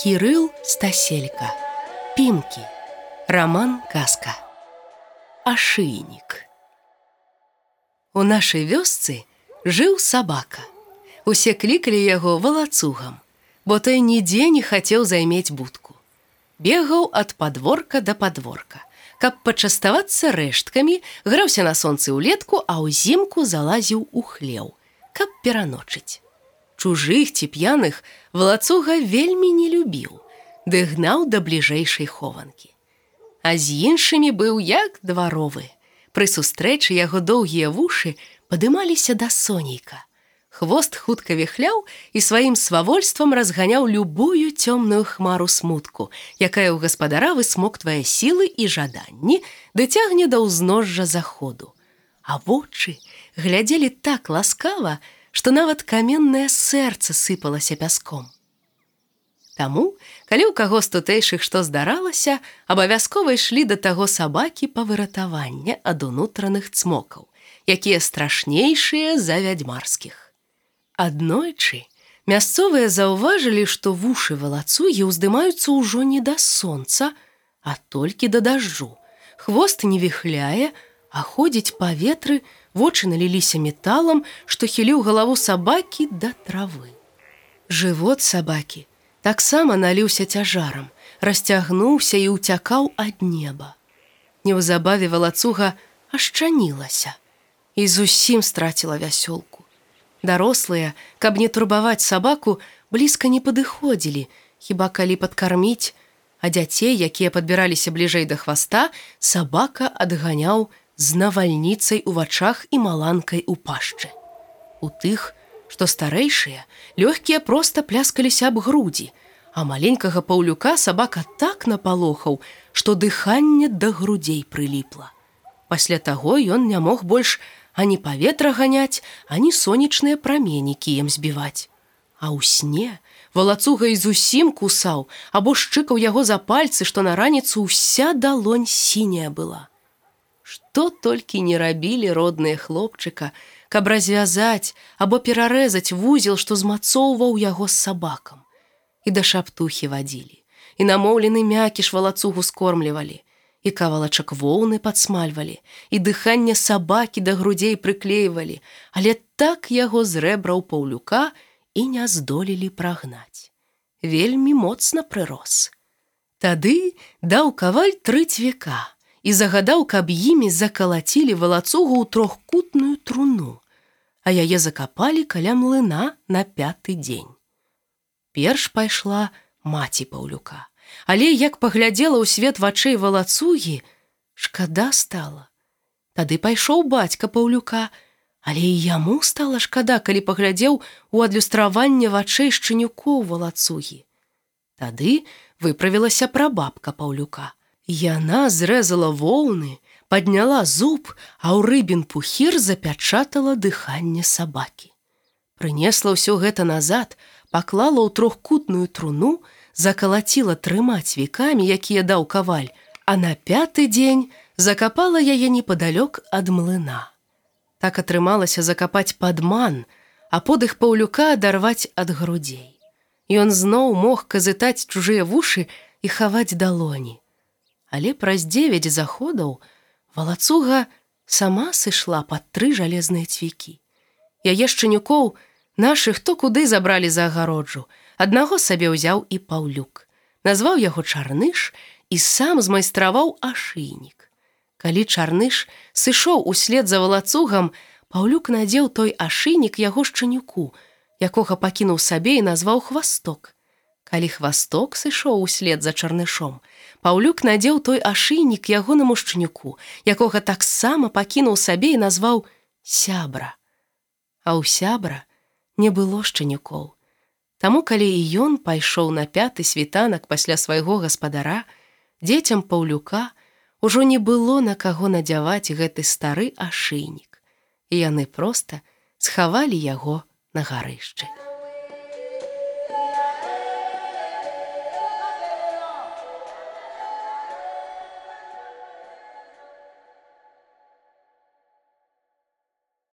Кірыл Стаселька. Пімкі. Раман казка. Ашыйнік. У нашай вёсцы жыў сабака. Усе клікалі яго валацугам, бо той нідзе не хацеў займець будку. Бегаў ад падворка да падворка. Каб пачаставацца рэшткамі, граўся на сонцы ўлетку, а ўзімку залазіў у хлеў, каб пераночыць чужых ці п'яных валацуга вельмі не любіў, ды гнаў да бліжэйшай хованкі. А з іншымі быў як дваровы. Пры сустрэчы яго доўгія вушы падымаліся да сонейка. Хвост хутка віхляў і сваім свавольствам разганяў любую цёмную хмару смутку, якая ў гаспадара высмоктвае сілы і жаданні, ды цягне да ўзножжа заходу. А вочы глядзелі так ласкава, што нават каменнае сэрца сыпалася пяском. Таму, калі ў каго з тутэйшых што здаралася, абавязкова ішлі да таго сабакі па выратаванне ад унутраных цмокаў, якія страшнейшыя за вядзьмарскіх. Аднойчы мясцовыя заўважылі, што вушы валацугі ўздымаюцца ўжо не да сонца, а толькі да дажджу. Хвост не віхляе, а ходзіць паветры, вочы наліліся металам, што хіліў галаву сабакі да травы. Жывот сабакі таксама наліўся цяжарам, расцягнуўся і ўцякаў ад неба. Неўзабаве валацуга ашчанілася і зусім страціла вясёлку. Дарослыя, каб не турбаваць сабаку, блізка не падыходзілі, хіба калі падкарміць, а дзяцей, якія падбіраліся бліжэй да хваста, сабака адганяў з навальніцай у вачах і маланкай у пашчы. У тых, што старэйшыя, лёгкія проста пляскаліся аб грудзі, а маленькага паўлюка сабака так напалохаў, што дыханне да грудзей прыліпла. Пасля таго ён не мог больш ані паветра ганяць, ані сонечныя праменікі ім збіваць. А ў сне валацуга і зусім кусаў або шчыкаў яго за пальцы, што на раніцу ўся далонь сіняя была. Што толькі не рабілі родныя хлопчыка, каб развязаць або перарэзаць вузел, што змацоўваў яго з сабакам. І да шаптухі вадзілі, і намоўлены мякіш валацугу скормлівалі, і кавалачак воўны падсмальвалі, і дыханне сабакі да грудзей прыклейвалі, але так яго зрэбраў паўлюка і не здолелі прагнаць. Вельмі моцна прырос. Тады даў каваль тры цвека, і загадаў, каб імі закалацілі валацугу ў трохкутную труну, а яе закапалі каля млына на пяты дзень. Перш пайшла маці паўлюка, але як паглядзела ў свет вачэй валацугі, шкада стала. Тады пайшоў бацька паўлюка, але і яму стала шкада, калі паглядзеў у адлюстраванне вачэй шчанюкоў валацугі. Тады выправілася прабабка паўлюка. Яна зрэзала воўны, подняла зуб, а ў рыбін пухір запячатала дыханне сабакі. Прынесла ўсё гэта назад, паклала ў трохкутную труну, закалаціла трыма цвікамі, якія даў каваль, а на пяты дзень закапала яе непадалёк ад млына. Так атрымалася закапаць падман, а подых паўлюка адарваць ад грудзей. Ён зноў мог казытаць чужыя вушы і хаваць далоні але праз дзевяць заходаў валацуга сама сышла пад тры жалезныя цвікі. Яе шчанюкоў нашых то куды забралі за агароджу, аднаго сабе ўзяў і паўлюк, назваў яго чарныш і сам змайстраваў ашыйнік. Калі чарныш сышоў услед за валацугам, паўлюк надзеў той ашыйнік яго шчанюку, якога пакінуў сабе і назваў хвасток. Калі хвасток сышоў услед за чарнышом, Паўлюк надзеў той ашыйнік ягонаму шчанюку, якога таксама пакінуў сабе і назваў сябра. А ў сябра не было шчанюкоў. Таму калі і ён пайшоў на пяты світанак пасля свайго гаспадара, дзецям паўлюка ужо не было на каго надзяваць гэты стары ашыйнік. І яны проста схавалі яго на гарышчы.